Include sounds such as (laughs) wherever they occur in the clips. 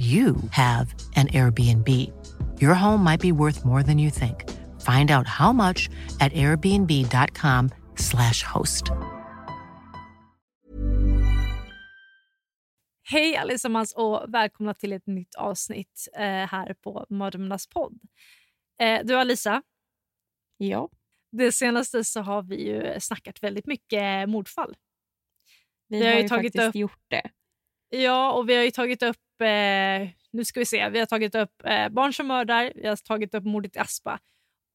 you have an Airbnb. Your home might be worth more than you think. Find out how much at airbnb.com/slash host. Hej allesammans och välkomna till ett nytt avsnitt eh, här på Mardrömmarnas podd. Eh, du Alisa, Ja. det senaste så har vi ju snackat väldigt mycket mordfall. Vi, Vi har har ju ju tagit faktiskt upp- gjort det. Ja, och vi har ju tagit upp, eh, nu ska vi se, vi har tagit upp eh, barn som mördar, vi har tagit upp mordet i Aspa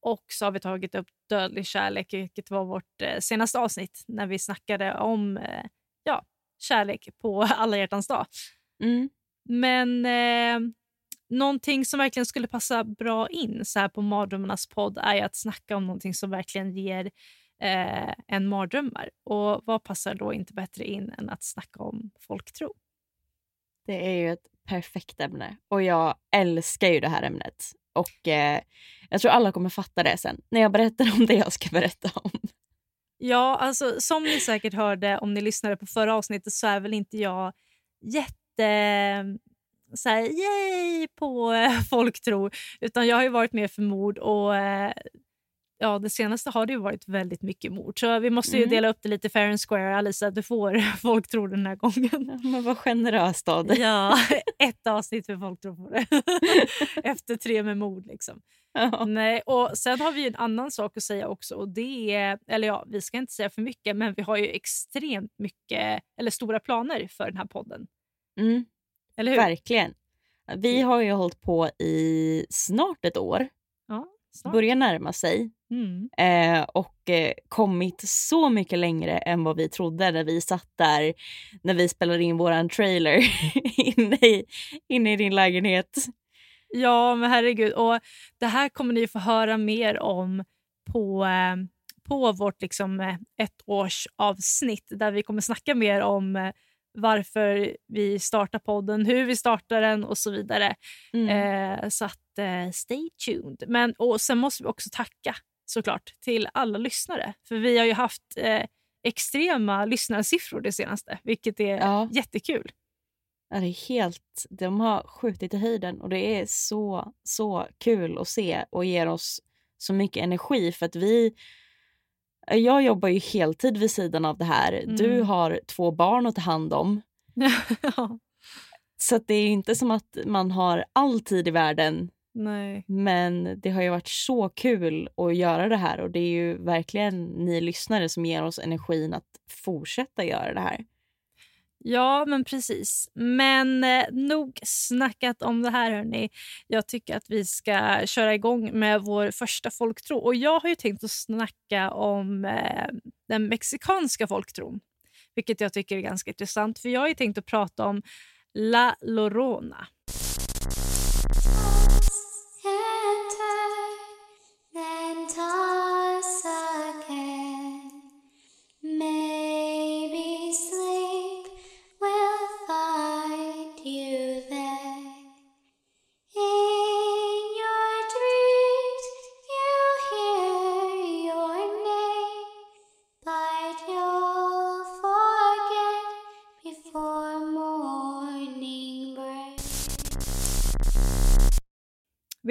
och så har vi tagit upp dödlig kärlek, vilket var vårt eh, senaste avsnitt när vi snackade om eh, ja, kärlek på (laughs) alla hjärtans dag. Mm. Men eh, någonting som verkligen skulle passa bra in så här på Mardrömmarnas podd är att snacka om någonting som verkligen ger eh, en mardrömmar. Och vad passar då inte bättre in än att snacka om folktro? Det är ju ett perfekt ämne och jag älskar ju det här ämnet. Och eh, jag tror alla kommer fatta det sen när jag berättar om det jag ska berätta om. Ja, alltså som ni säkert hörde om ni lyssnade på förra avsnittet så är väl inte jag jätte ehm, så här, yay på eh, (laughs) folktro utan jag har ju varit mer för mord och eh, ja, det senaste har det ju varit väldigt mycket mord. Så vi måste ju Mm. dela upp det lite fair and square. Alisa, du får (laughs) folktro den här gången. Men vad generöst av dig. Ja, (laughs) ett avsnitt för folktro får det. (laughs) Efter tre med mord liksom. Ja. Nej, och sen har vi en annan sak att säga också och det är, eller ja, vi ska inte säga för mycket, men vi har ju extremt mycket, eller stora planer för den här podden. Mm, Eller hur? verkligen. Vi har ju hållit på i snart ett år. Snart. börjar närma sig. Mm. Eh, och eh, kommit så mycket längre än vad vi trodde när vi satt där när vi spelade in våran trailer (laughs) inne, i, inne i din lägenhet. Ja, men herregud. Och det här kommer ni få höra mer om på, eh, på vårt liksom, eh, ettårsavsnitt där vi kommer snacka mer om eh, varför vi startar podden, hur vi startar den och så vidare. Mm. Eh, så att eh, stay tuned. Men, och sen måste vi också tacka såklart till alla lyssnare. För vi har ju haft eh, extrema lyssnarsiffror det senaste, vilket är Ja. jättekul. Ja, det är helt, de har skjutit i höjden och det är så, så kul att se och ger oss så mycket energi för att vi jag jobbar ju heltid vid sidan av det här. Mm. Du har två barn att ta hand om. (laughs) ja, Så det är inte som att man har all tid i världen nej. Men det har ju varit så kul att göra det här och det är ju verkligen ni lyssnare som ger oss energin att fortsätta göra det här. Ja, men precis. Men eh, nog snackat om det här. Hörni. Jag tycker att vi ska köra igång med vår första folktro. Och Jag har ju tänkt att snacka om eh, den mexikanska folktron. Vilket jag tycker är ganska intressant. För Jag har ju tänkt att prata om La Llorona.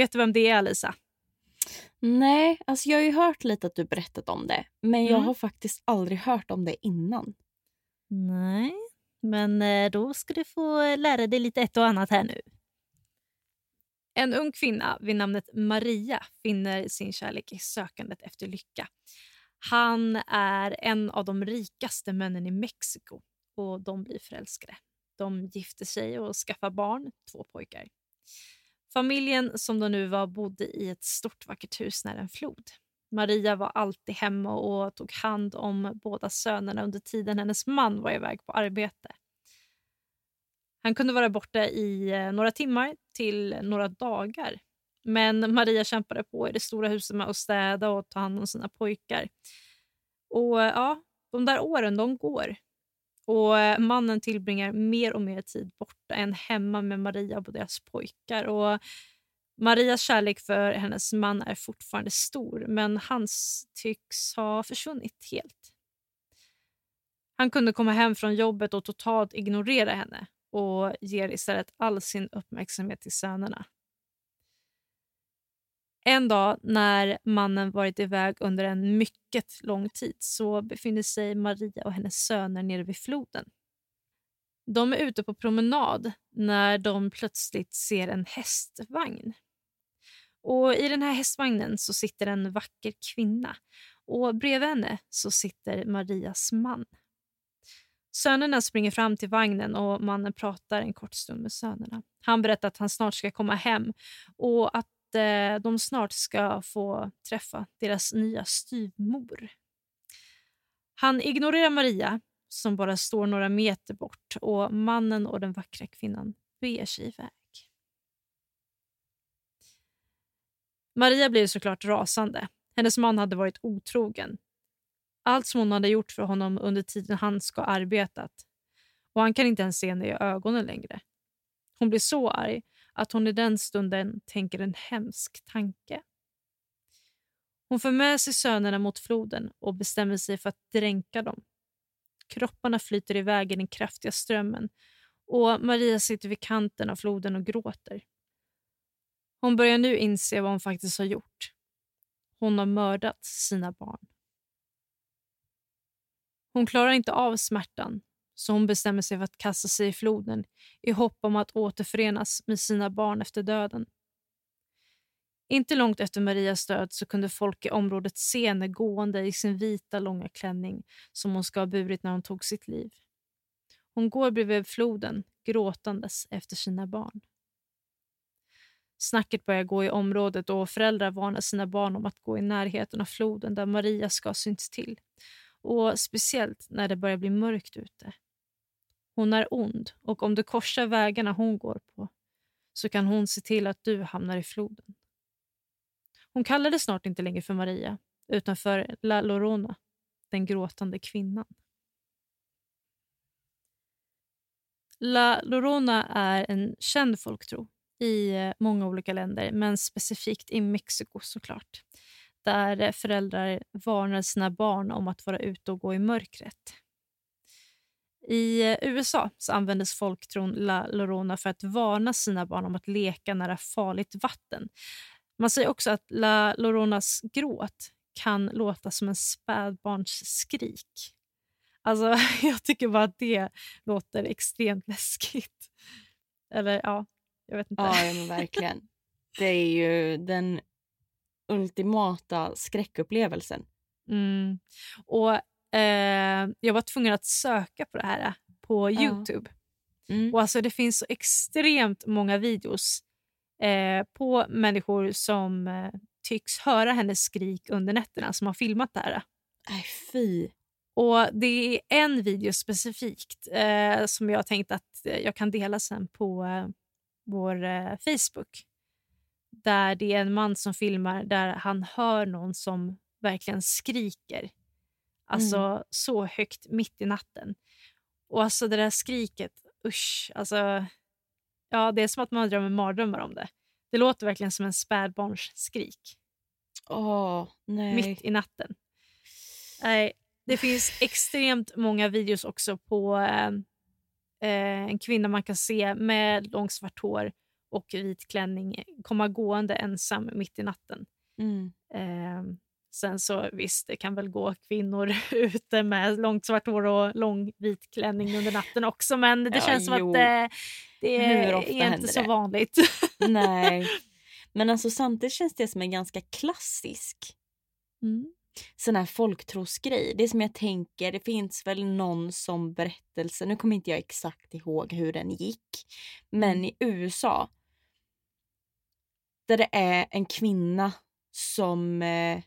Vet du vem det är, Alisa? Nej, alltså jag har ju hört lite att du berättat om det men jag Mm. har faktiskt aldrig hört om det innan. Nej, men eh, då ska du få lära dig lite ett och annat här nu. En ung kvinna vid namnet Maria finner sin kärlek i sökandet efter lycka. Han är en av de rikaste männen i Mexiko och de blir förälskade. De gifter sig och skaffar barn, två pojkar. Familjen som de nu var bodde i ett stort vackert hus nära en flod. Maria var alltid hemma och tog hand om båda sönerna under tiden hennes man var iväg på arbete. Han kunde vara borta i eh, några timmar till några dagar. Men Maria kämpade på i det stora huset med att städa och ta hand om sina pojkar. Och ja, De där åren de går. Och eh, Mannen tillbringar mer och mer tid borta än hemma med Maria och deras pojkar. Och Marias kärlek för hennes man är fortfarande stor men hans tycks ha försvunnit helt. Han kunde komma hem från jobbet och totalt ignorera henne och ger istället all sin uppmärksamhet till sönerna. En dag när mannen varit iväg under en mycket lång tid så befinner sig Maria och hennes söner nere vid floden. De är ute på promenad när de plötsligt ser en hästvagn. Och I den här hästvagnen så sitter en vacker kvinna och bredvid henne så sitter Marias man. Sönerna springer fram till vagnen och mannen pratar en kort stund med sönerna. Han berättar att han snart ska komma hem och att eh, de snart ska få träffa deras nya styvmor. Han ignorerar Maria som bara står några meter bort och mannen och den vackra kvinnan beger sig iväg. Maria blir såklart rasande. Hennes man hade varit otrogen. Allt som hon hade gjort för honom under tiden han ska ha arbetat. Och han kan inte ens se henne i ögonen längre. Hon blir så arg att hon i den stunden tänker en hemsk tanke. Hon för med sig sönerna mot floden och bestämmer sig för att dränka dem. Kropparna flyter iväg i den kraftiga strömmen och Maria sitter vid kanten av floden och gråter. Hon börjar nu inse vad hon faktiskt har gjort. Hon har mördat sina barn. Hon klarar inte av smärtan så hon bestämmer sig för att kasta sig i floden i hopp om att återförenas med sina barn efter döden. Inte långt efter Marias död så kunde folk i området se henne gående i sin vita långa klänning som hon ska ha burit när hon tog sitt liv. Hon går bredvid floden gråtandes efter sina barn. Snacket börjar gå i området och föräldrar varnar sina barn om att gå i närheten av floden där Maria ska ha synts till. Och Speciellt när det börjar bli mörkt ute. Hon är ond och om du korsar vägarna hon går på så kan hon se till att du hamnar i floden. Hon kallades snart inte längre för Maria utan för La Lorona, den gråtande kvinnan. La Lorona är en känd folktro i eh, många olika länder, men specifikt i Mexiko såklart. Där föräldrar varnar sina barn om att vara ute och gå i mörkret. I USA så användes folktron La Llorona för att varna sina barn om att leka nära farligt vatten. Man säger också att La Lloronas gråt kan låta som en spädbarns skrik. Alltså, (laughs) jag tycker bara att det låter extremt läskigt. Eller ja, jag vet inte. Ja, men verkligen. Det är ju den ultimata skräckupplevelsen. Mm. Och eh, Jag var tvungen att söka på det här på Ja. Youtube. Mm. Och alltså Det finns så extremt många videos eh, på människor som eh, tycks höra hennes skrik under nätterna som har filmat det här. Nej, fy. Och Det är en video specifikt eh, som jag tänkt att eh, jag kan dela sen på eh, vår eh, Facebook. Där det är en man som filmar där han hör någon som verkligen skriker. Alltså så högt mitt i natten. Och alltså det där skriket, usch. Alltså, ja, det är som att man drömmer mardrömmar om det. Det låter verkligen som en spädbarns skrik Åh, nej. mitt i natten. Nej, det finns extremt många videos också på eh, eh, en kvinna man kan se med långt svart hår och vit klänning komma gående ensam mitt i natten. Mm. Eh, sen så visst, det kan väl gå kvinnor (laughs) ute med långt svart hår och lång vit klänning under natten också men det Ja, känns som jo. att eh, det ofta är inte så det? vanligt. Nej. (laughs) Men alltså samtidigt känns det som en ganska klassisk Mm. sån här folktrosgrej. Det som jag tänker, det finns väl någon som berättelse, nu kommer inte jag exakt ihåg hur den gick, men i USA där det är en kvinna som eh,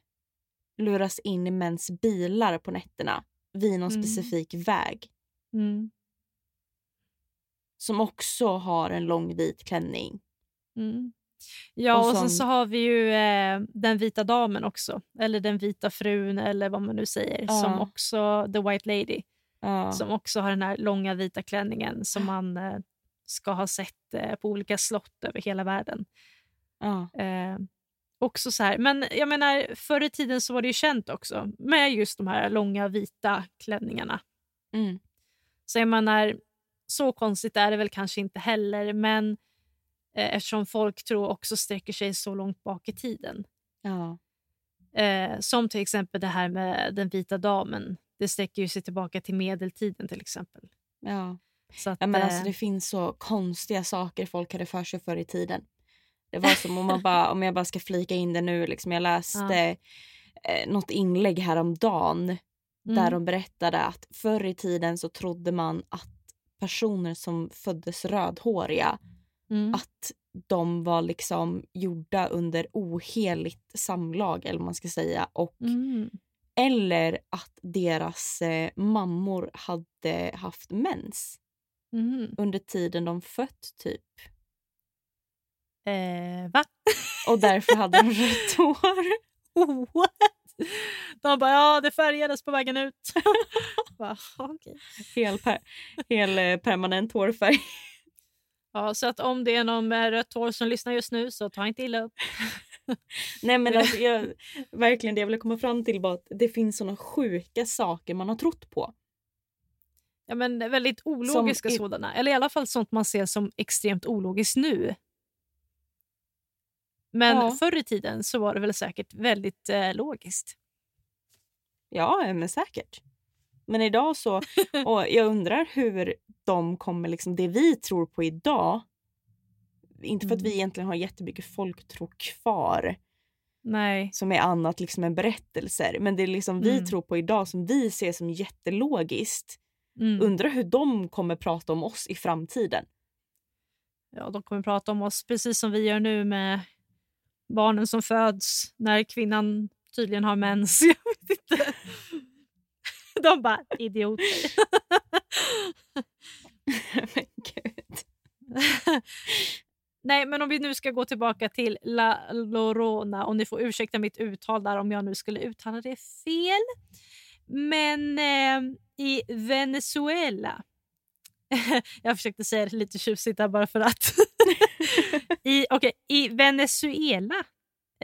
luras in i mäns bilar på nätterna vid någon Mm. specifik väg. Mm. som också har en lång vit klänning. Mm. Ja, Och och, sen som- så har vi ju eh, den vita damen också. Eller den vita frun eller vad man nu säger. Som Ja. också, the white lady. Ja. Som också har den här långa vita klänningen som man eh, ska ha sett eh, på olika slott över hela världen. Ja. Också så här. Men jag menar, förr i tiden så var det ju känt också med just de här långa vita klänningarna. Mm. Så jag menar, så konstigt är det väl kanske inte heller, men eh, eftersom folk tror också sträcker sig så långt bak i tiden. Ja. Eh, som till exempel det här med den vita damen. Det sträcker ju sig tillbaka till medeltiden till exempel. Ja. Så att, Ja, men eh, alltså, det finns så konstiga saker folk hade för sig förr i tiden. Det var som om, man bara, om jag bara ska flika in det nu. Liksom, jag läste eh, något inlägg häromdagen där mm, de berättade att förr i tiden så trodde man att personer som föddes rödhåriga mm, att de var liksom gjorda under oheligt samlag eller man ska säga. Och, mm. Eller att deras eh, mammor hade haft mens Mm. under tiden de fött typ. Eh, va? Och därför hade de rött hår. (laughs) What? De bara, ja det färgades på vägen ut. (laughs) Bara, okej. Hel, per, hel eh, permanent hårfärg. Ja, så att om det är någon med rött hår som lyssnar just nu så ta inte illa upp. (laughs) Nej men alltså, jag, verkligen det jag ville komma fram till var att det finns såna sjuka saker man har trott på. Ja, men väldigt ologiska i- sådana. Eller i alla fall sånt man ser som extremt ologiskt nu. Men Ja. förr i tiden så var det väl säkert väldigt eh, logiskt. Ja, men säkert. Men idag så, (laughs) och jag undrar hur de kommer, liksom det vi tror på idag, inte för att Mm. vi egentligen har jättemycket folktro kvar Nej. som är annat liksom än berättelser, men det är liksom vi Mm. tror på idag som vi ser som jättelogiskt. Mm. Undrar hur de kommer prata om oss i framtiden. Ja, de kommer prata om oss precis som vi gör nu med barnen som föds när kvinnan tydligen har mens. (laughs) Jag vet inte. (laughs) De bara, idioter. (laughs) men gud. Nej, men om vi nu ska gå tillbaka till La Lorona och ni får ursäkta mitt uttal där om jag nu skulle uttala det fel. Men eh, i Venezuela (laughs) jag försökte säga det lite tjusigt där bara för att. (laughs) I, okay, I Venezuela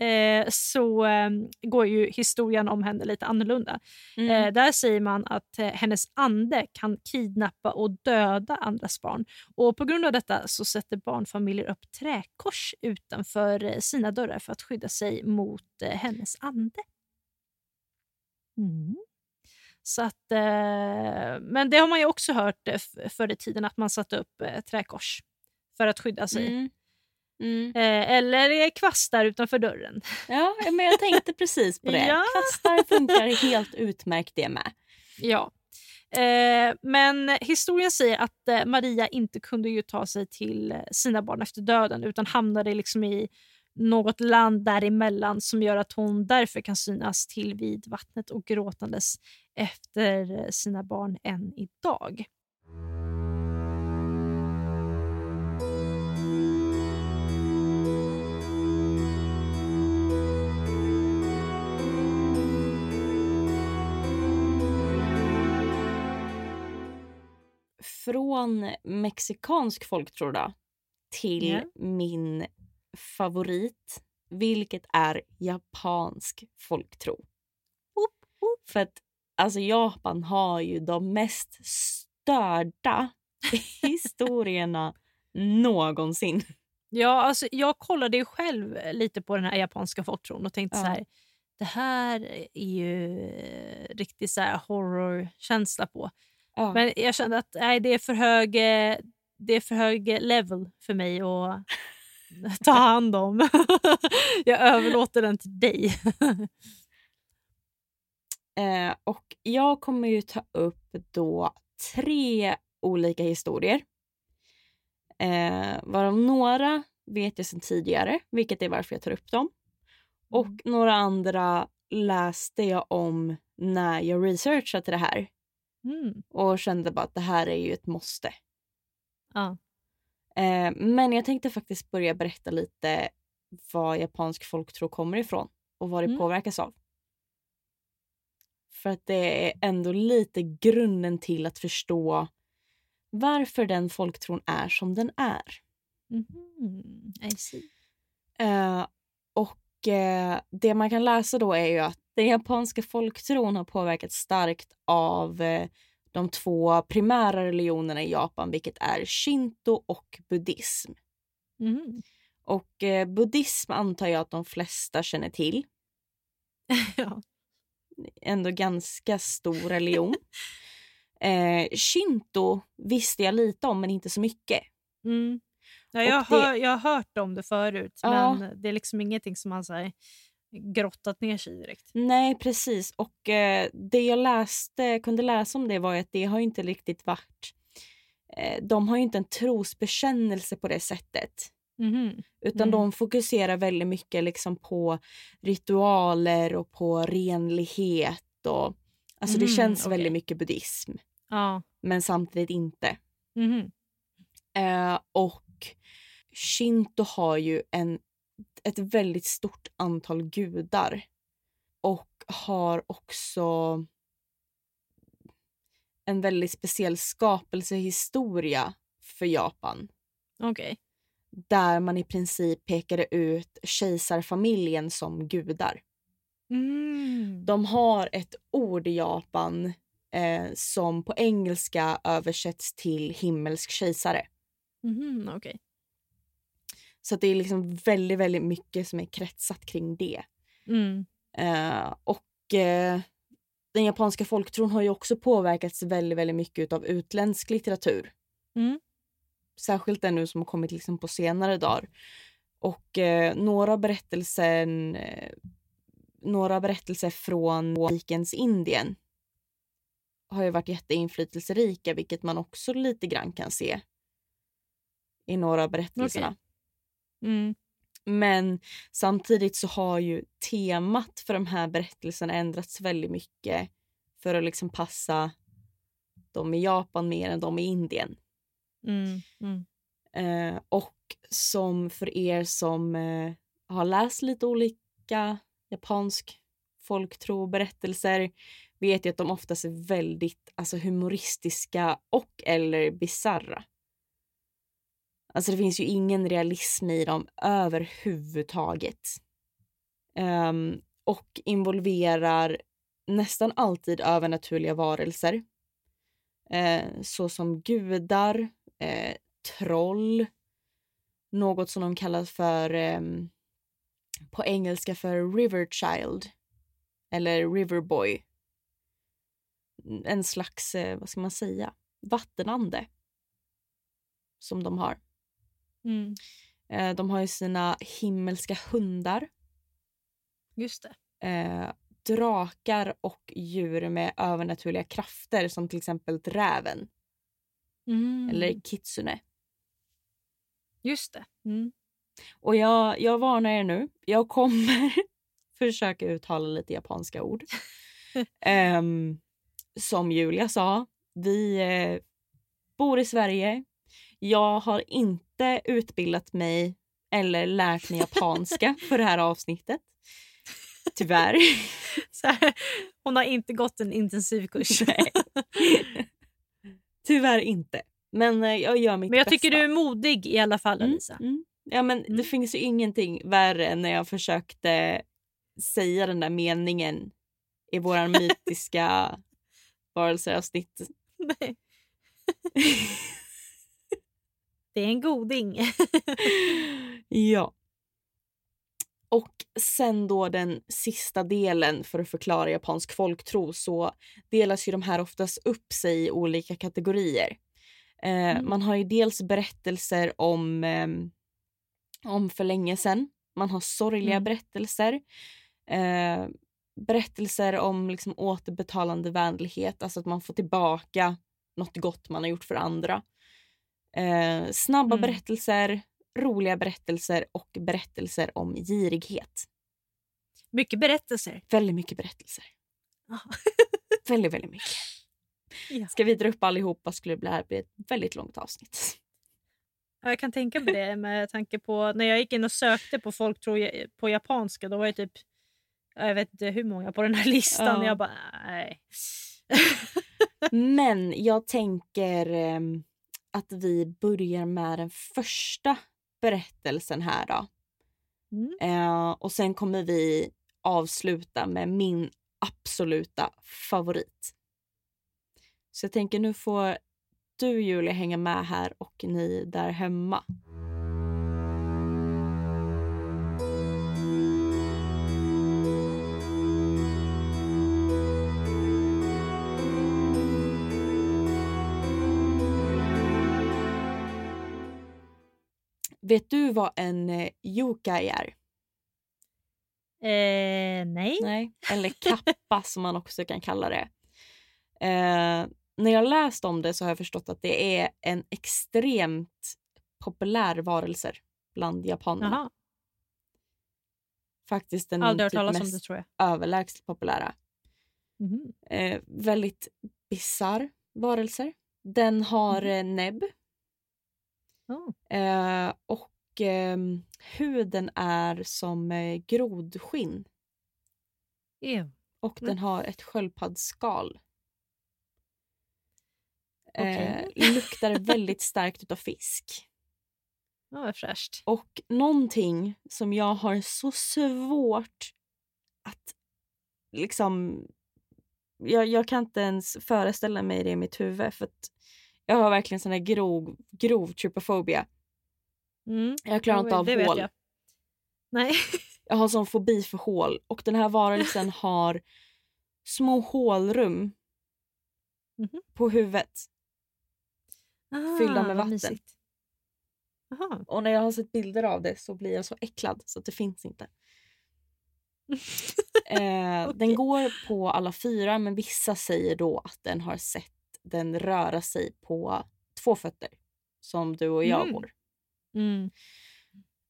eh, så eh, går ju historien om henne lite annorlunda. Mm. Eh, där säger man att eh, hennes ande kan kidnappa och döda andras barn. Och På grund av detta så sätter barnfamiljer upp träkors utanför eh, sina dörrar för att skydda sig mot eh, hennes ande. Mm. Så att, eh, men det har man ju också hört eh, förr i tiden att man satte upp eh, träkors för att skydda sig. Mm. Mm. Eller kvastar utanför dörren. Ja, men jag tänkte precis på det. (laughs) Ja. Kvastar funkar helt utmärkt det med. Ja. Men historien säger att Maria inte kunde ju ta sig till sina barn efter döden utan hamnade liksom i något land däremellan som gör att hon därför kan synas till vid vattnet och gråtandes efter eh, sina barn än idag. Från mexikansk folktro till Ja. min favorit, vilket är japansk folktro. För att alltså Japan har ju de mest störda (laughs) historierna någonsin. Ja, alltså, jag kollade ju själv lite på den här japanska folktron och tänkte Ja. så här, det här är ju riktigt så här horrorkänsla på. Ja. Men jag kände att nej, det, är för hög, eh, det är för hög level för mig att ta hand om. (laughs) jag överlåter den till dig. (laughs) Eh, och jag kommer ju ta upp då tre olika historier. Eh, varav några vet jag sedan tidigare, vilket är varför jag tar upp dem. Och några andra läste jag om när jag researchade det här Mm. och kände bara att det här är ju ett måste. Ja. Eh, men jag tänkte faktiskt börja berätta lite var japansk folktro kommer ifrån och vad det Mm. påverkas av. För att det är ändå lite grunden till att förstå varför den folktron är som den är. Mhm, I see. Eh, och eh, det man kan läsa då är ju att den japanska folktron har påverkats starkt av eh, de två primära religionerna i Japan, vilket är shinto och buddhism. Mhm. Och eh, buddhism antar jag att de flesta känner till. (laughs) ja. Ändå ganska stor (laughs) religion. eh, shinto visste jag lite om, men inte så mycket. Mm. Ja, jag, det- hör, jag har hört om det förut, Ja. men det är liksom ingenting som man här, grottat ner sig direkt. Nej, precis. Och eh, det jag läste, kunde läsa om det var att det har inte riktigt varit... Eh, de har ju inte en trosbekännelse på det sättet. Mhm. Utan Mm. de fokuserar väldigt mycket liksom på ritualer och på renlighet. Och, alltså det Mm, känns okej. väldigt mycket buddhism, Ja. men samtidigt inte. Mhm. Eh, och shinto har ju en, ett väldigt stort antal gudar. Och har också en väldigt speciell skapelsehistoria för Japan. Okej. Där man i princip pekade ut kejsarfamiljen som gudar. Mm. De har ett ord i Japan eh, som på engelska översätts till himmelsk kejsare. Mhm, Okej. Så det är liksom väldigt, väldigt mycket som är kretsat kring det. Mm. Eh, och eh, den japanska folktron har ju också påverkats väldigt, väldigt mycket av utländsk litteratur. Mm. Särskilt den nu som har kommit liksom på senare dagar. Och eh, några berättelser några berättelser från rikens Indien har ju varit jätteinflytelserika, vilket man också lite grann kan se i några av berättelserna. Mm. Men samtidigt så har ju temat för de här berättelserna ändrats väldigt mycket för att liksom passa de i Japan mer än de i Indien. Mm. Mm. Eh, och som för er som eh, har läst lite olika japansk folktro berättelser vet ju att de oftast är väldigt alltså, humoristiska och eller bizarra. Alltså det finns ju ingen realism i dem överhuvudtaget. Um, och involverar nästan alltid övernaturliga varelser. Eh, såsom gudar, eh, troll, något som de kallar för eh, på engelska för river child eller riverboy. En slags, eh, vad ska man säga, vattenande som de har. Mm. Eh, de har ju sina himmelska hundar, Just det. eh, drakar och djur med övernaturliga krafter som till exempel räven Mm. eller kitsune. Just det. Mm. Och jag, jag varnar er nu. Jag kommer (laughs) försöka uttala lite japanska ord. (laughs) Ehm, som Julia sa, vi eh, bor i Sverige. Jag har inte utbildat mig eller lärt mig japanska (laughs) för det här avsnittet. Tyvärr. (laughs) Här, hon har inte gått en intensivkurs. (laughs) Nej. Tyvärr inte. Men eh, jag gör mitt Men jag bästa. tycker du är modig i alla fall Mm, Alisa. mm. Ja, men Mm. Det finns ju ingenting värre än när jag försökte säga den där meningen i våran mytiska varelseavsnitt. Nej. Det är en goding. (laughs) ja. Och sen då den sista delen för att förklara japansk folktro så delas ju de här oftast upp sig i olika kategorier. Eh, Mm. Man har ju dels berättelser om, ehm, om för länge sedan. Man har sorgliga Mm. berättelser. Eh, berättelser om liksom återbetalande vänlighet, alltså att man får tillbaka något gott man har gjort för andra. Eh, snabba Mm. berättelser, roliga berättelser och berättelser om girighet. Mycket berättelser. Väldigt mycket berättelser. Ja. (laughs) väldigt, väldigt mycket. Ja. Ska vi dra upp allihopa skulle det här bli ett väldigt långt avsnitt. Ja, Jag kan tänka mig det med tanke på när jag gick in och sökte på folk tror jag, på japanska. Då var det typ jag vet inte hur många på den här listan. Ja. Jag bara nej. (laughs) Men jag tänker ehm, att vi börjar med den första berättelsen här då. Mm. Eh, och sen kommer vi avsluta med min absoluta favorit. Så jag tänker nu får du Julia hänga med här och ni där hemma. Vet du vad en eh, yokai är? Eh, nej. Nej. Eller (laughs) kappa som man också kan kalla det. Eh, när jag läst om det så har jag förstått att det är en extremt populär varelse bland japanerna. Jaha. Faktiskt den typ mest det överlägset populära. Mhm. Eh, väldigt bisarr varelser. Den har eh, näbb Oh. eh, och ehm, huden är som eh, grodskinn Ew. och Mm. den har ett sköldpaddsskal. Okej. Eh, luktar väldigt starkt utav fisk. Ja, vad fräscht. Och någonting som jag har så svårt att liksom... Jag, jag kan inte ens föreställa mig det i mitt huvud för att jag har verkligen sån här grov, grov trypofobia. Mm. Jag klarar inte av hål. jag. Nej. (laughs) Jag har sån fobi för hål och den här varelsen (laughs) har små hålrum Mhm. på huvudet. Fyllda med Ah, vad vatten. mysigt. Jaha. Och när jag har sett bilder av det så blir jag så äcklad så det finns inte. (laughs) Eh, Den Okej. går på alla fyra men vissa säger då att den har sett den röra sig på två fötter. Som du och jag Mm. går. Mm.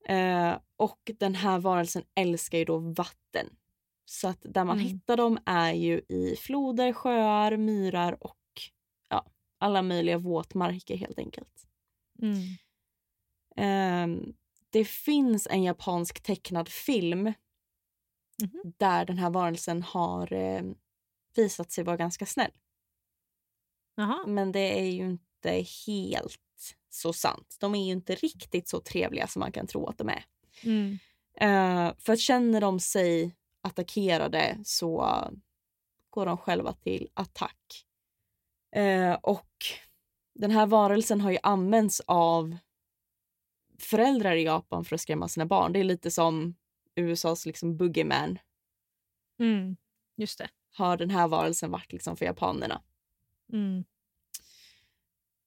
Eh, och den här varelsen älskar ju då vatten. Så att där man Mm. hittar dem är ju i floder, sjöar, myrar och ja, alla möjliga våtmarker helt enkelt. Ehm, det finns en japansk tecknad film Mhm. där den här varelsen har eh, visat sig vara ganska snäll. Jaha. Men det är ju inte helt så sant. De är ju inte riktigt så trevliga som man kan tro att de är. Mm. Eh, för känner de sig attackerade så går de själva till attack. Eh, och den här varelsen har ju använts av föräldrar i Japan för att skrämma sina barn. Det är lite som USAs liksom boogeyman Mm. Just det. har den här varelsen varit liksom för japanerna. Mm.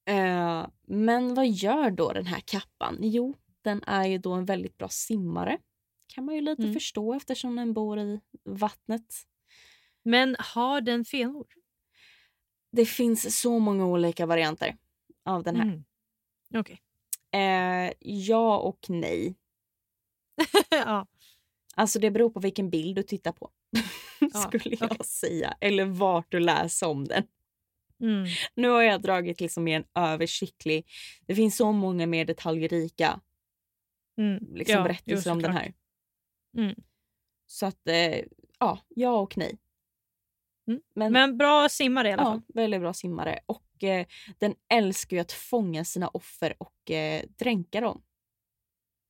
Eh, men vad gör då den här kappan? Jo, den är ju då en väldigt bra simmare. kan man ju lite Mm. förstå eftersom den bor i vattnet. Men har den fenor? Det finns så många olika varianter av den här. Mm. Okej. Eh, ja och nej. (laughs) ja. Alltså det beror på vilken bild du tittar på. (laughs) Ja, skulle jag säga. Eller vart du läser om den. Mm. Nu har jag dragit liksom mer en översiktlig. Det finns så många mer detaljrika Mm. liksom, Ja, berättelser om den såklart. här. Mm. Så att eh, ja, ja och nej. Mm. Men, Men bra simmare i alla ja, fall. väldigt bra simmare. Och eh, den älskar ju att fånga sina offer och eh, dränka dem.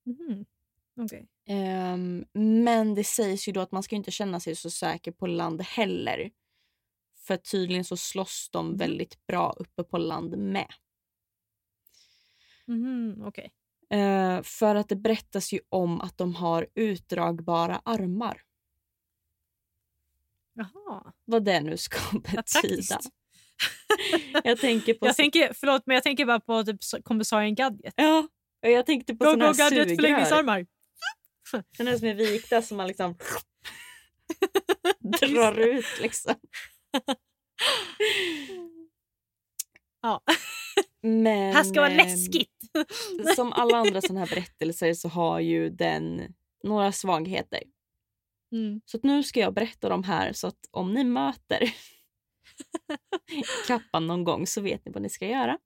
Mhm. Okej. Ehm, men det sägs ju då att man ska inte känna sig så säker på land heller. För tydligen så slåss de Mhm. väldigt bra uppe på land med. Mhm, Okej. Eh, för att det berättas ju om att de har utdragbara armar. Jaha. Vad det nu ska (laughs) betyda. praktiskt. (laughs) jag tänker på... Jag tänker, förlåt, men jag tänker bara på typ kommissarien Gadget. Ja, jag tänkte på Go, såna go, här Gadget, förlängningsarmar! (laughs) Här som är vikta som man liksom drar ut liksom. Ja. Men, här ska vara ehm, läskigt! (laughs) som alla andra såna här berättelser så har ju den några svagheter. Mm. Så nu ska jag berätta dem här så att om ni möter (laughs) kappan någon gång så vet ni vad ni ska göra.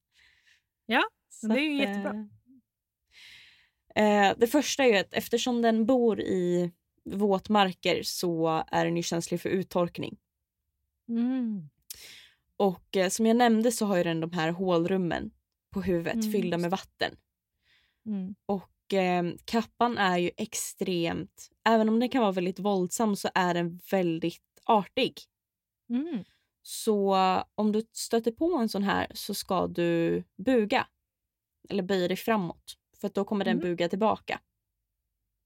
Ja, Så det är ju att, jättebra. eh, Eh, det första är ju att eftersom den bor i våtmarker så är den ju känslig för uttorkning. Mm. Och eh, som jag nämnde så har ju den de här hålrummen på huvudet Mm, fyllda med vatten. Mm. Och eh, kappan är ju extremt, även om den kan vara väldigt våldsam så är den väldigt artig. Mm. Så om du stöter på en sån här så ska du buga. Eller böja dig framåt. För då kommer den Mm. buga tillbaka.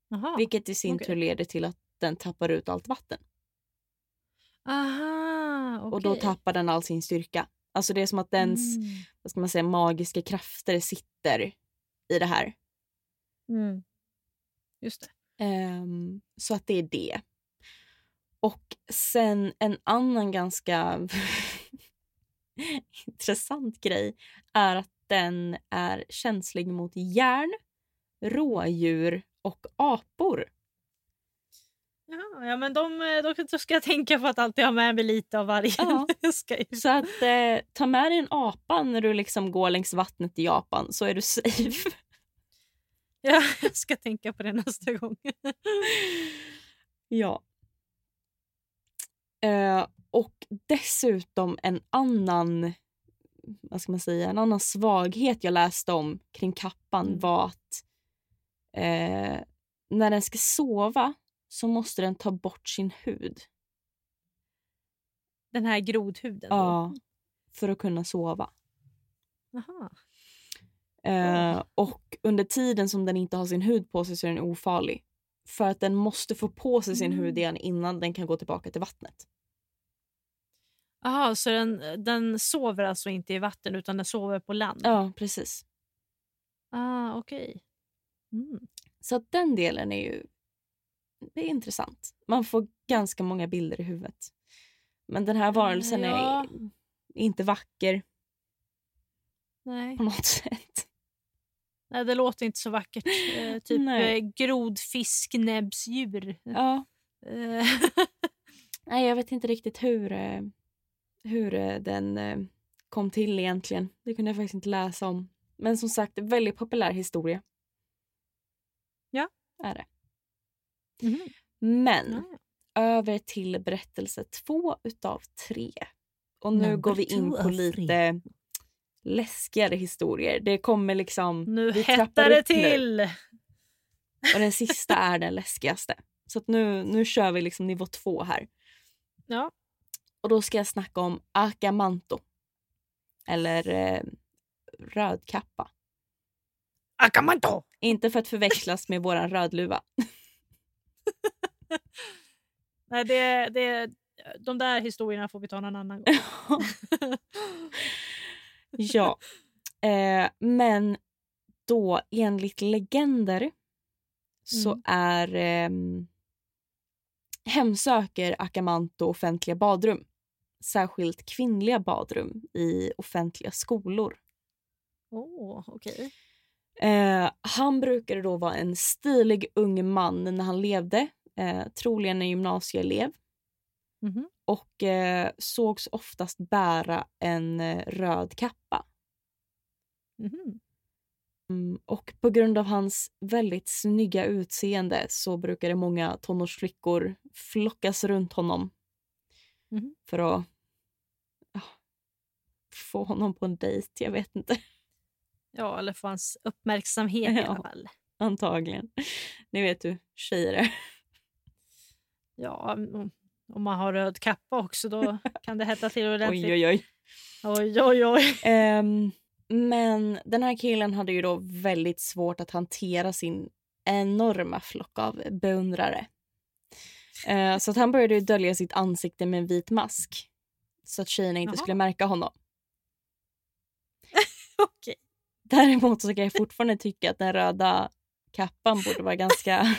Jaha. Vilket i sin okej. tur leder till att den tappar ut allt vatten. Aha, okej. Och då tappar den all sin styrka. Alltså det är som att dens Mm. vad ska man säga, magiska krafter sitter i det här. Mm. Just det. Ehm, så att det är det. Och sen en annan ganska (laughs) intressant grej är att den är känslig mot järn, rådjur och apor. Ja, ja men de, eh, då, då ska jag tänka på att alltid ha med mig lite av varje. Ja. (laughs) Så att eh, ta med dig en apa när du liksom går längs vattnet i Japan så är du safe. ja, (laughs) jag ska tänka på det nästa gång. (laughs) Ja. Eh, och dessutom en annan vad ska man säga, en annan svaghet jag läste om kring kappan Mm. var att eh, när den ska sova så måste den ta bort sin hud Den här grodhuden. ja, för att kunna sova. Jaha. Eh, och under tiden som den inte har sin hud på sig så är den ofarlig. För att den måste få på sig sin Mm. hud igen innan den kan gå tillbaka till vattnet. Jaha, så den, den sover alltså inte i vatten utan den sover på land? Ja, precis. Ah, okej. Mm. Så den delen är ju det är intressant. Man får ganska många bilder i huvudet. Men den här varelsen Ja. är inte vacker Nej. på något (laughs) sätt. Nej, det låter inte så vackert. Eh, (laughs) typ Nej. eh, grodfisknäbbsdjur. Ja, Eh, (laughs) nej, jag vet inte riktigt hur, eh, hur den kom till egentligen. Det kunde jag faktiskt inte läsa om. Men som sagt, väldigt populär historia. Ja. Är det. Mhm. Men Ja, över till berättelse två utav tre. Och nu Number går vi in på lite läskigare historier. Det kommer liksom... Nu vi hettar det upp nu. till! Och den sista (laughs) är den läskigaste. Så att nu, nu kör vi liksom nivå två här. Ja. Och då ska jag snacka om Akamanto. Eller eh, rödkappa. Akamanto! Inte för att förväxlas med våran rödluva. (laughs) (laughs) Nej, det, det, de där historierna får vi ta någon annan gång. (laughs) ja. Eh, men då enligt legender så Mm. är ehm, hemsöker Akamanto offentliga badrum. Särskilt kvinnliga badrum i offentliga skolor. Åh, okej. Eh, han brukade då vara en stilig ung man när han levde. Eh, troligen en gymnasieelev. Mhm. Och eh, sågs oftast bära en eh, röd kappa. Mhm. Mm, och på grund av hans väldigt snygga utseende så brukade många tonårsflickor flockas runt honom. Mhm. För att ja, få honom på en dejt. Jag vet inte. Ja, eller få hans uppmärksamhet i Ja. alla fall. Antagligen. Ni vet hur tjejer är. Ja, om- man har röd kappa också då (laughs) kan det hetta till ordentligt. Oj, oj, oj. oj, oj, oj. Ehm, men den här killen hade ju då väldigt svårt att hantera sin enorma flock av beundrare. Eh, så att han började ju dölja sitt ansikte med en vit mask. Så att tjejerna inte Jaha. skulle märka honom. (laughs) Okej. Däremot så kan jag fortfarande tycka att den röda kappan borde vara ganska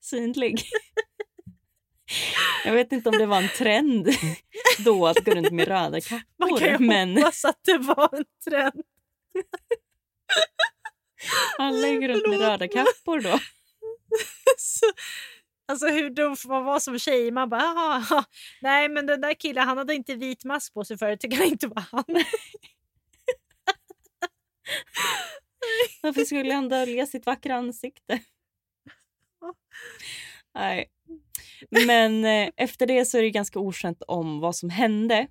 synlig. Jag vet inte om det var en trend då att gå runt med röda Man kan kappor. ju Men hoppas att det var en trend. alla gick runt med röda kappor då. (laughs) Så, alltså hur dum får man vara som tjej? Man bara, "Jaha, nej men den där killen han hade inte vit mask på sig förut, det kan inte vara han. (laughs) Varför skulle han dölja sitt vackra ansikte? Nej. Men eh, efter det så är det ganska okänt om vad som hände.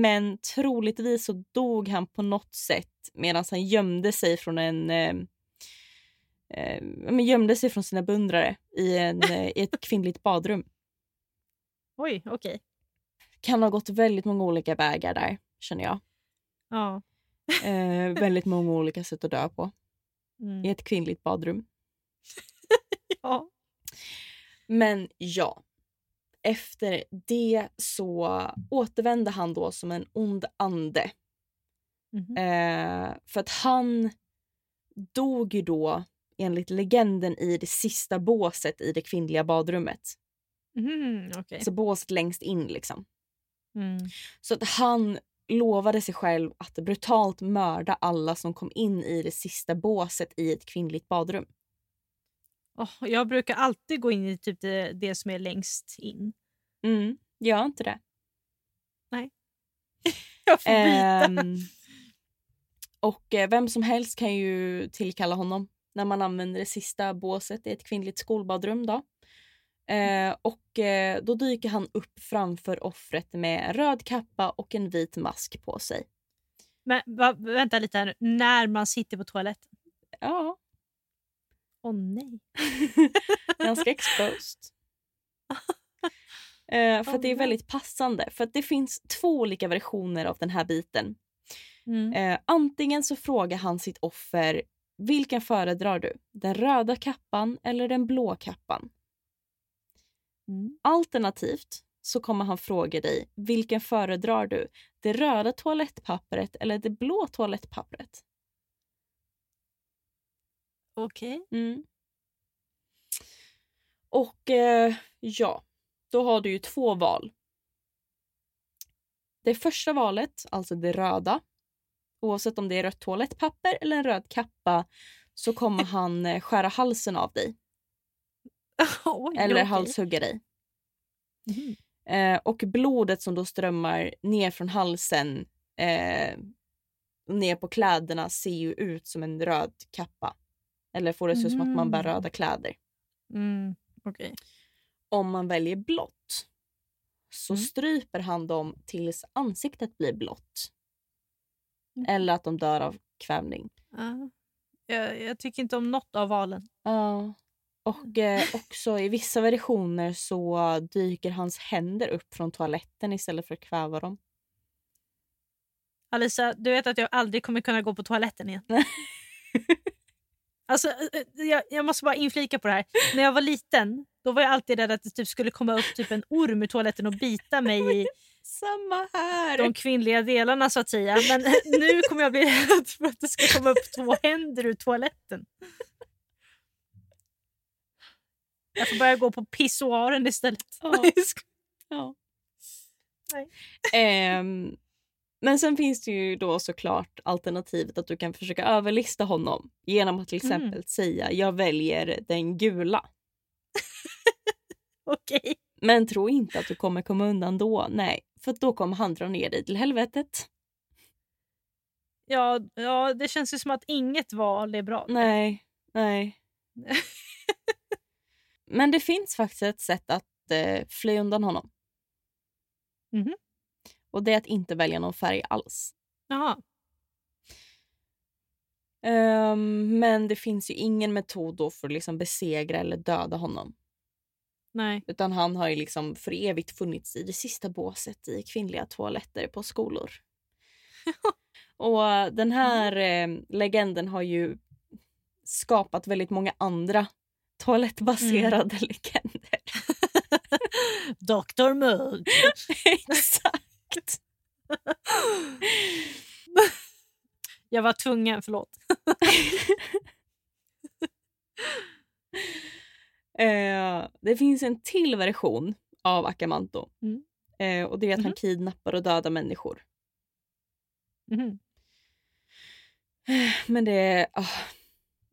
Men troligtvis så dog han på något sätt medan han gömde sig från en eh, eh, men gömde sig från sina beundrare i, en, eh, i ett kvinnligt badrum. Oj, okej. Kan ha gått väldigt många olika vägar där, känner jag. Ja. Eh, väldigt många olika sätt att dö på Mm. i ett kvinnligt badrum. (laughs) ja. Men ja, efter det så återvände han då som en ond ande. Mhm. Eh, för att han dog ju då enligt legenden i det sista båset i det kvinnliga badrummet. Mhm, okej. Alltså båset längst in liksom. Mm. Så att han lovade sig själv att brutalt mörda alla som kom in i det sista båset i ett kvinnligt badrum. Åh, jag brukar alltid gå in i typ det, det som är längst in. Mm, gör inte det. (laughs) Jag får byta. Ehm, och eh, vem som helst kan ju tillkalla honom när man använder det sista båset i ett kvinnligt skolbadrum. Då. Eh, och eh, då dyker han upp framför offret med en röd kappa och en vit mask på sig. Men va, vänta lite här nu. När man sitter på toaletten? Ja, Åh nej. (laughs) ganska exposed. (laughs) Eh, för Oh att det är väldigt passande. För att det finns två olika versioner av den här biten. Mm. Eh, antingen så frågar han sitt offer vilken föredrar du? Den röda kappan eller den blå kappan? Mm. Alternativt så kommer han fråga dig vilken föredrar du? Det röda toalettpappret eller det blå toalettpappret? Okej. Mm. Och eh, ja, då har du ju två val. Det första valet, alltså det röda, oavsett om det är rött toalettpapper eller en röd kappa så kommer (laughs) han eh, skära halsen av dig (laughs) Oj, eller halshugga dig. Mhm. Eh, och blodet som då strömmar ner från halsen eh, ner på kläderna ser ju ut som en röd kappa. Eller får det se ut som att man bär Mm. röda kläder. Mm. Okej. Om man väljer blått så Mm. stryper han dem tills ansiktet blir blått. Mm. Eller att de dör av kvävning. Ja. Jag, jag tycker inte om något av valen. Ja. Och eh, (laughs) också i vissa versioner så dyker hans händer upp från toaletten istället för att kväva dem. Alisa, du vet att jag aldrig kommer kunna gå på toaletten igen. (laughs) Alltså, eh, eh, jag, jag måste bara inflika på det här. När jag var liten då var jag alltid rädd att det typ skulle komma upp typ en orm ur toaletten och bita mig i (laughs) Samma här! de kvinnliga delarna så att säga. Men (laughs) nu kommer jag bli rädd för att det ska komma upp två händer ur toaletten. Jag får börja gå på pissoaren istället. Ja. (laughs) Ja. Ehm, men sen finns det ju då såklart alternativet att du kan försöka överlista honom genom att till exempel Mm. säga jag väljer den gula. (laughs) Okej. Men tro inte att du kommer komma undan då. Nej, för då kommer han dra ner dig till helvetet. Ja, ja, det känns ju som att inget val är bra. Nej, nej. (laughs) Men det finns faktiskt ett sätt att eh, fly undan honom. Mhm. Och det är att inte välja någon färg alls. Jaha. Ehm, men det finns ju ingen metod då för att liksom besegra eller döda honom. Nej. Utan han har ju liksom för evigt funnits i det sista båset i kvinnliga toaletter på skolor. (laughs) Och den här eh, legenden har ju skapat väldigt många andra toalettbaserade legender. (laughs) Dr Mugg. (laughs) Exakt. Jag var tvungen, förlåt. Eh, det finns en till version av Akamanto. Mm. Eh, och det är att han Mhm. kidnappar och dödar människor. Mhm. Men det är... ah,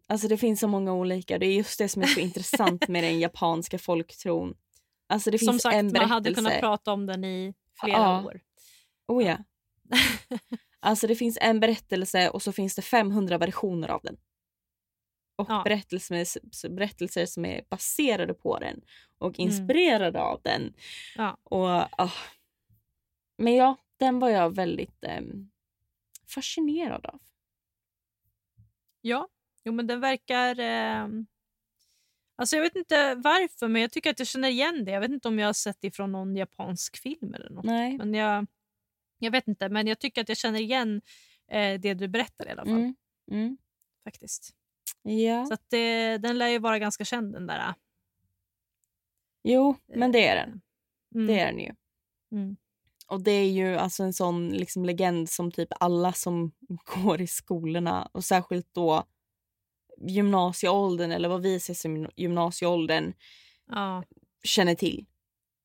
alltså det finns så många olika. Det är just det som är så (laughs) intressant med den japanska folktron. Alltså det finns Som sagt, en man berättelse. hade kunnat prata om den i flera Ja. år. Oh ja. (laughs) Alltså det finns en berättelse och så finns det 500 versioner av den. Och Ja. berättelser, berättelser som är baserade på den och inspirerade av den. Mm. Ja. Och, ah. Men ja, den var jag väldigt ehm, fascinerad av. Ja, jo, men den verkar... Eh... Alltså jag vet inte varför, men jag tycker att jag känner igen det. Jag vet inte om jag har sett det från någon japansk film eller något. Nej. Men jag, jag vet inte, men jag tycker att jag känner igen eh, det du berättar i alla fall. Mm. Mm. faktiskt. Ja, Så att det, den lär ju vara ganska känd den där. jo, men det är den. Mm. Det är den ju. Mm. Och det är ju alltså en sån liksom legend som typ alla som (laughs) går i skolorna och särskilt då gymnasieåldern eller vad vi ser som gymnasieåldern Ja. känner till.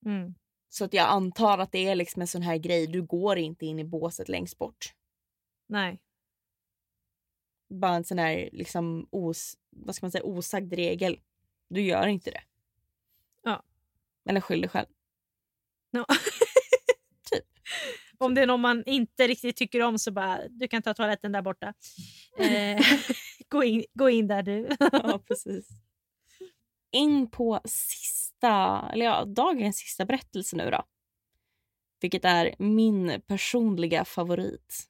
Mm. Så att jag antar att det är liksom en sån här grej, du går inte in i båset längst bort. Nej. Bara en sån här liksom os, vad ska man säga, osagd regel. Du gör inte det. Ja. Eller skyll dig själv. Ja. (laughs) Typ. Om det är någon man inte riktigt tycker om så bara, du kan ta toaletten där borta. (laughs) Eh, (laughs) gå, in, gå in där du. Ja, precis. In på sista, eller ja, dagens sista berättelse nu då. Vilket är min personliga favorit.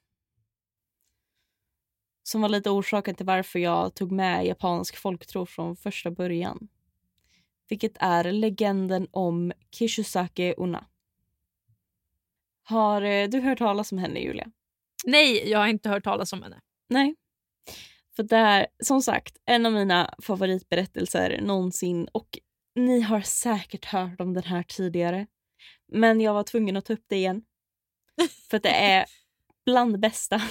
Som var lite orsaken till varför jag tog med japansk folktro från första början. Vilket är legenden om Kishisake Una. Har eh, du hört talas om henne, Julia? Nej, jag har inte hört talas om henne. Nej. För det är som sagt en av mina favoritberättelser någonsin och ni har säkert hört om den här tidigare. Men jag var tvungen att ta upp det igen. (laughs) För det är bland det bästa.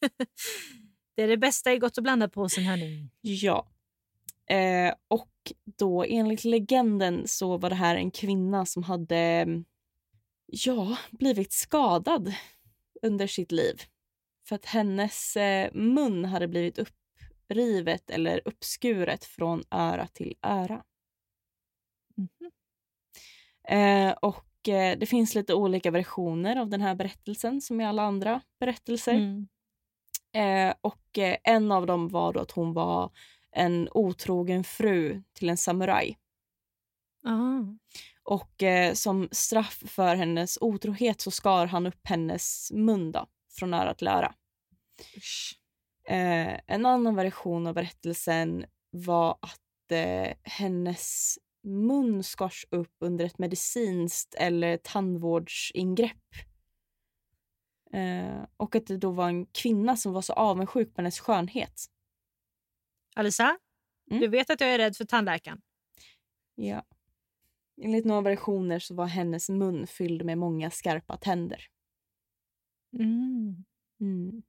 (laughs) Det är det bästa i Gott och blandat påsen hörni. Ja. Eh, och då enligt legenden så var det här en kvinna som hade ja, blivit skadad under sitt liv. För att hennes eh, mun hade blivit upprivet eller uppskuret från öra till öra. Mhm. Eh, och eh, det finns lite olika versioner av den här berättelsen som i alla andra berättelser. Mm. Eh, och eh, en av dem var då att hon var en otrogen fru till en samuraj. Ah. Och eh, som straff för hennes otrohet så skar han upp hennes mun då, från öra till öra. Eh, en annan version av berättelsen var att hennes mun skars upp under ett medicinskt eller tandvårdsingrepp. Eh, och att det då var en kvinna som var så avundsjuk på hennes skönhet. Alisa, Mm. du vet att jag är rädd för tandläkaren. Ja. Enligt några versioner så var hennes mun fylld med många skarpa tänder. Mm. Mm.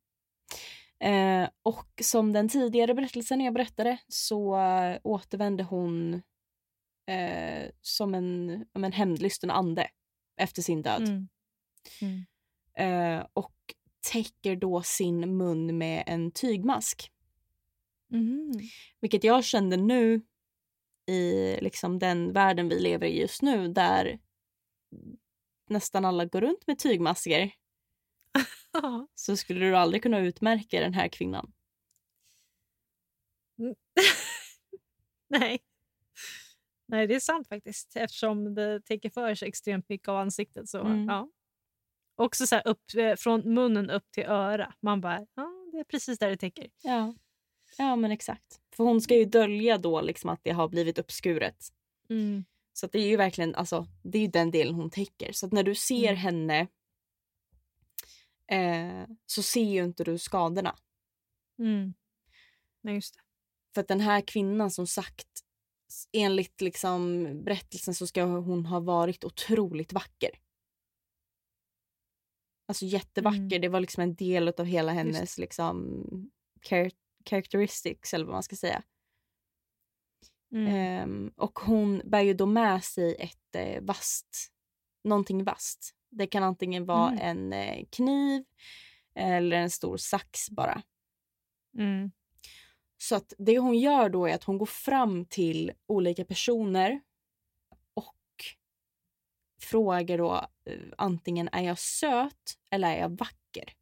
Eh, och som den tidigare berättelsen jag berättade så eh, återvände hon eh, som en, en hämndlysten ande efter sin död. Mm. Mm. Eh, och täcker då sin mun med en tygmask. Mm. Vilket jag kände nu i liksom den världen vi lever i just nu där nästan alla går runt med tygmasker (laughs) så skulle du aldrig kunna utmärka den här kvinnan. (laughs) Nej. Nej, det är sant faktiskt. Eftersom det täcker för sig extremt mycket av ansiktet. Så, Mm. ja. Också så här upp, eh, från munnen upp till öra. Man bara, ja, det är precis där det täcker. Ja. ja, men exakt. För hon ska ju dölja då liksom att det har blivit uppskuret. Mm. Så det är ju verkligen alltså, det är den delen hon täcker. Så när du ser Mm. henne eh, så ser ju inte du skadorna. Mm. Nej, just det. För att den här kvinnan som sagt enligt liksom berättelsen så ska hon ha varit otroligt vacker. Alltså jättevacker. Mm. Det var liksom en del av hela hennes liksom char- characteristics eller vad man ska säga. Mm. Ehm, och hon bär ju då med sig ett eh, vast, någonting vasst. Det kan antingen vara Mm. en eh, kniv eller en stor sax bara. Mm. Så att det hon gör då är att hon går fram till olika personer frågar då eh, antingen är jag söt eller är jag vacker?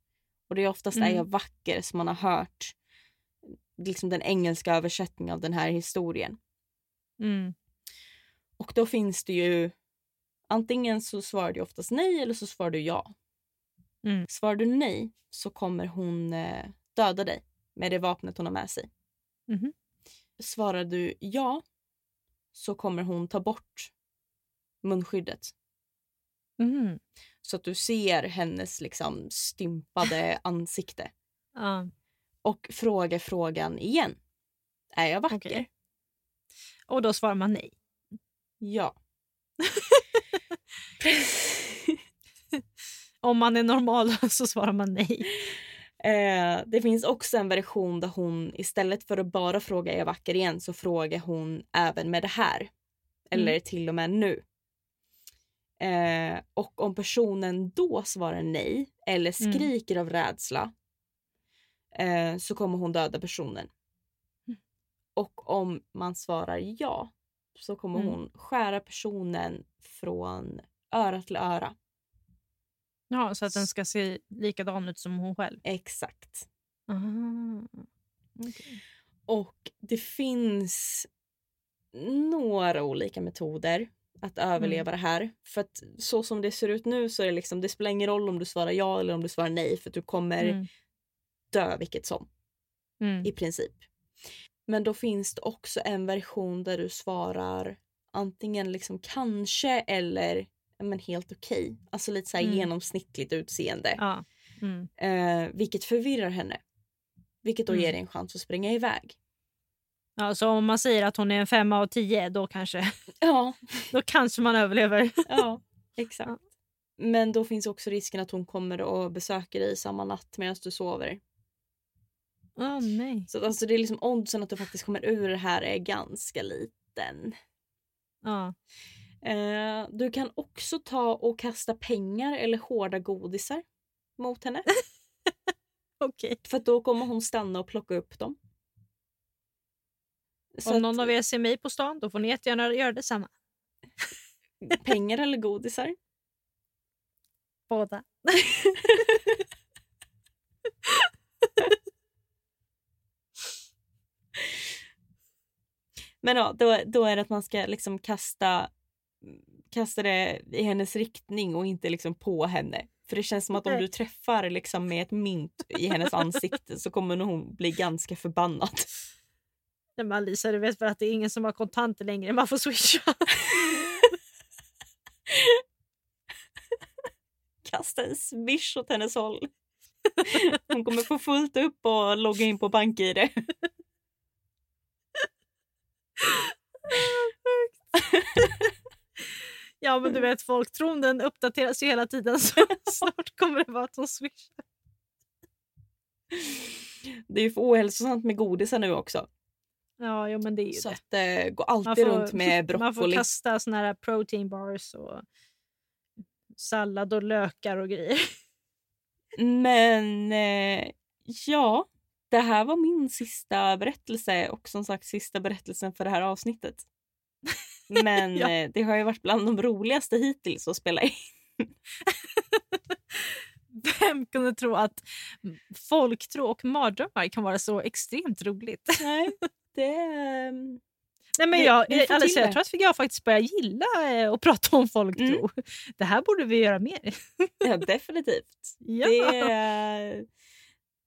Och det är oftast är Mm. jag vacker som man har hört liksom den engelska översättningen av den här historien. Mm. Och då finns det ju antingen så svarar du oftast nej eller så svarar du ja. Mm. Svarar du nej så kommer hon eh, döda dig med det vapnet hon har med sig. Mhm. Svarar du ja så kommer hon ta bort munskyddet Mhm. så att du ser hennes liksom stympade (laughs) ansikte Ja. och frågar frågan igen. Är jag vacker? Okej. Och då svarar man nej. Ja. (laughs) Om man är normal (laughs) så svarar man nej. Eh, det finns också en version där hon istället för att bara fråga är jag vacker igen så frågar hon även med det här. Eller till och med nu. Eh, och om personen då svarar nej eller Mm. skriker av rädsla eh, så kommer hon döda personen. Och om man svarar ja så kommer Mm. hon skära personen från öra till öra. Ja, så att den ska se likadan ut som hon själv. Exakt. Aha. Okej. Och det finns några olika metoder att överleva det här. För att så som det ser ut nu så är det liksom, det spelar ingen roll om du svarar ja eller om du svarar nej för du kommer Mm. dö vilket som Mm. i princip. Men då finns det också en version där du svarar antingen liksom kanske eller men helt okej. Alltså lite så här Mm. genomsnittligt utseende. Ja. Mm. Eh, vilket förvirrar henne. Vilket då Mm. ger dig en chans att springa iväg. Ja, så om man säger att hon är en femma av tio då kanske, (laughs) Ja, (laughs) då kanske man överlever. (laughs) ja exakt. Men då finns också risken att hon kommer att besöka dig samma natt medan du sover. Åh nej. Så alltså det är liksom oddsen att du faktiskt kommer ur det här är ganska liten. Ja. Eh, du kan också ta och kasta pengar eller hårda godisar mot henne. Okej. För att då kommer hon stanna och plocka upp dem. Så Om att, någon av er ser mig på stan då får ni jättegärna göra detsamma. (laughs) pengar eller godisar? Båda. (laughs) Men ja, då, då är det att man ska liksom kasta, kasta det i hennes riktning och inte liksom på henne. För det känns som att om du träffar liksom med ett mynt i hennes ansikte så kommer hon bli ganska förbannad. (laughs) Nej, men Alisa, du vet väl att det är ingen som har kontanter längre. Man får swisha. (laughs) Kasta en swish åt hennes håll. Hon kommer få fullt upp och logga in på BankID. (laughs) Ja, men du vet, folktron uppdateras ju hela tiden så (laughs) snart kommer det vara att hon swishar. Det är ju för ohälsosamt med godisar nu också. Ja, jo, men det är ju Så det. att eh, gå alltid runt med (laughs) man får broccoli. kasta såna här protein bars och sallad och lökar och grejer. (laughs) Men eh, ja, det här var min sista berättelse och som sagt sista berättelsen för det här avsnittet. (laughs) Men Ja. eh, det har ju varit bland de roligaste hittills att spela in. Vem kunde tro att folktro och mardrömmar kan vara så extremt roligt? Nej, det... ehm, Nej, men Vi- jag, får till Alicia, jag det. tror att jag faktiskt börjar gilla eh, att prata om folktro. Det här borde vi göra mer. (laughs) Ja, definitivt. Ja. Det eh,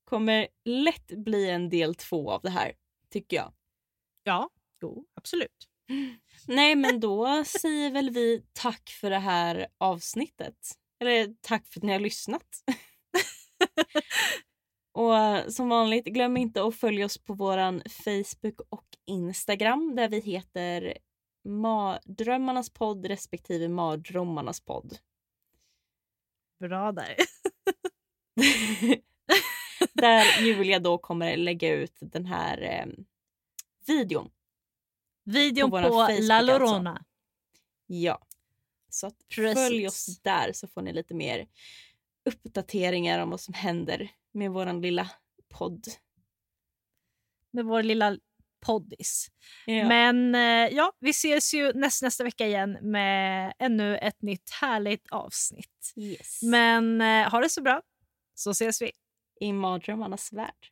kommer lätt bli en del två av det här, tycker jag. Ja, jo, absolut. Nej, men då säger väl vi tack för det här avsnittet. Eller tack för att ni har lyssnat. (laughs) och eh, som vanligt, glöm inte att följa oss på våran Facebook och Instagram där vi heter Mardrömmarnas podd respektive Mardrömmarnas podd. Bra där. (laughs) där Julia då kommer lägga ut den här eh, videon. Videon På på, Facebook La alltså. Lorona. Ja. Så att följ oss där så får ni lite mer uppdateringar om vad som händer med våran lilla podd. Med vår lilla poddis. Ja. Men eh, ja, vi ses ju näst, nästa vecka igen med ännu ett nytt härligt avsnitt. yes. Men eh, ha det så bra, så ses vi. I mardrömmarnas värld.